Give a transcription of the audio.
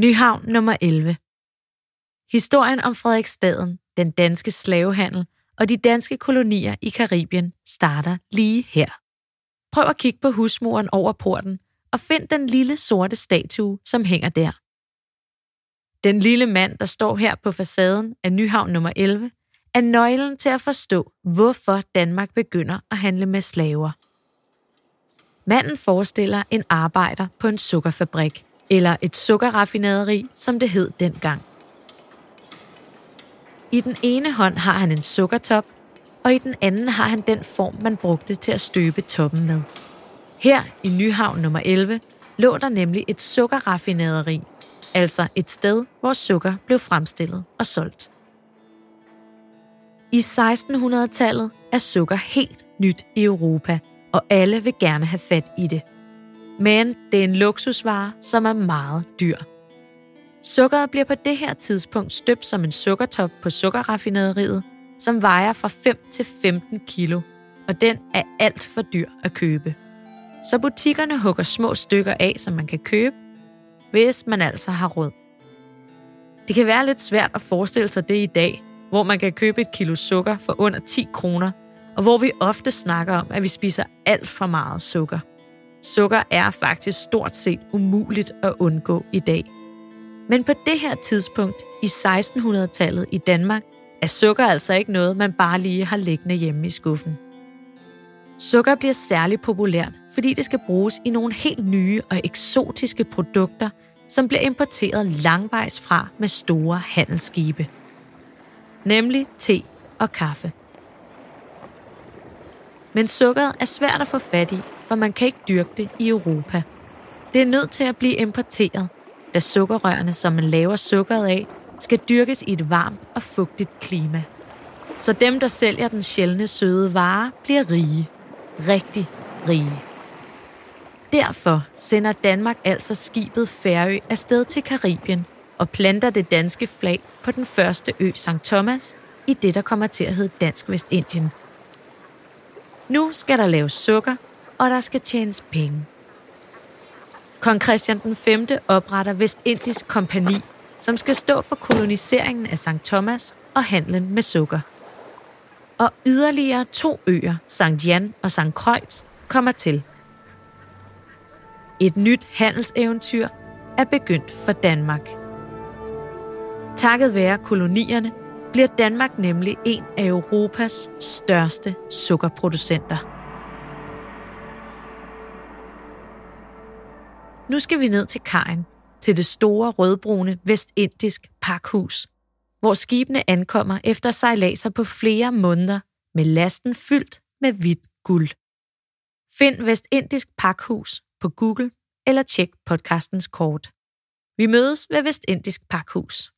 Nyhavn nummer 11. Historien om Frederiksstaden, den danske slavehandel og de danske kolonier i Karibien starter lige her. Prøv at kigge på husmuren over porten og find den lille sorte statue, som hænger der. Den lille mand, der står her på facaden af Nyhavn nummer 11, er nøglen til at forstå, hvorfor Danmark begynder at handle med slaver. Manden forestiller en arbejder på en sukkerfabrik, eller et sukkerraffinaderi, som det hed dengang. I den ene hånd har han en sukkertop, og i den anden har han den form, man brugte til at støbe toppen med. Her i Nyhavn nummer 11 lå der nemlig et sukkerraffinaderi, altså et sted, hvor sukker blev fremstillet og solgt. I 1600-tallet er sukker helt nyt i Europa, og alle vil gerne have fat i det. Men det er en luksusvare, som er meget dyr. Sukkeret bliver på det her tidspunkt støbt som en sukkertop på sukkerraffinaderiet, som vejer fra 5 til 15 kilo, og den er alt for dyr at købe. Så butikkerne hugger små stykker af, som man kan købe, hvis man altså har råd. Det kan være lidt svært at forestille sig det i dag, hvor man kan købe et kilo sukker for under 10 kroner, og hvor vi ofte snakker om, at vi spiser alt for meget sukker. Sukker er faktisk stort set umuligt at undgå i dag. Men på det her tidspunkt i 1600-tallet i Danmark, er sukker altså ikke noget, man bare lige har liggende hjemme i skuffen. Sukker bliver særligt populært, fordi det skal bruges i nogle helt nye og eksotiske produkter, som bliver importeret langvejs fra med store handelsskibe. Nemlig te og kaffe. Men sukkeret er svært at få fat i, for man kan ikke dyrke det i Europa. Det er nødt til at blive importeret, da sukkerrørene, som man laver sukkeret af, skal dyrkes i et varmt og fugtigt klima. Så dem, der sælger den sjældne søde vare, bliver rige. Rigtig rige. Derfor sender Danmark altså skibet Færø afsted til Karibien og planter det danske flag på den første ø St. Thomas i det, der kommer til at hedde Dansk Vestindien. Nu skal der laves sukker, og der skal tjenes penge. Kong Christian den 5. opretter Vestindisk Kompani, som skal stå for koloniseringen af St. Thomas og handlen med sukker. Og yderligere to øer, St. Jan og St. Kreuz, kommer til. Et nyt handelseventyr er begyndt for Danmark. Takket være kolonierne bliver Danmark nemlig en af Europas største sukkerproducenter. Nu skal vi ned til kajen, til det store rødbrune vestindisk pakhus, hvor skibene ankommer efter sejladser på flere måneder med lasten fyldt med hvidt guld. Find Vestindisk Pakhus på Google eller tjek podcastens kort. Vi mødes ved Vestindisk Pakhus.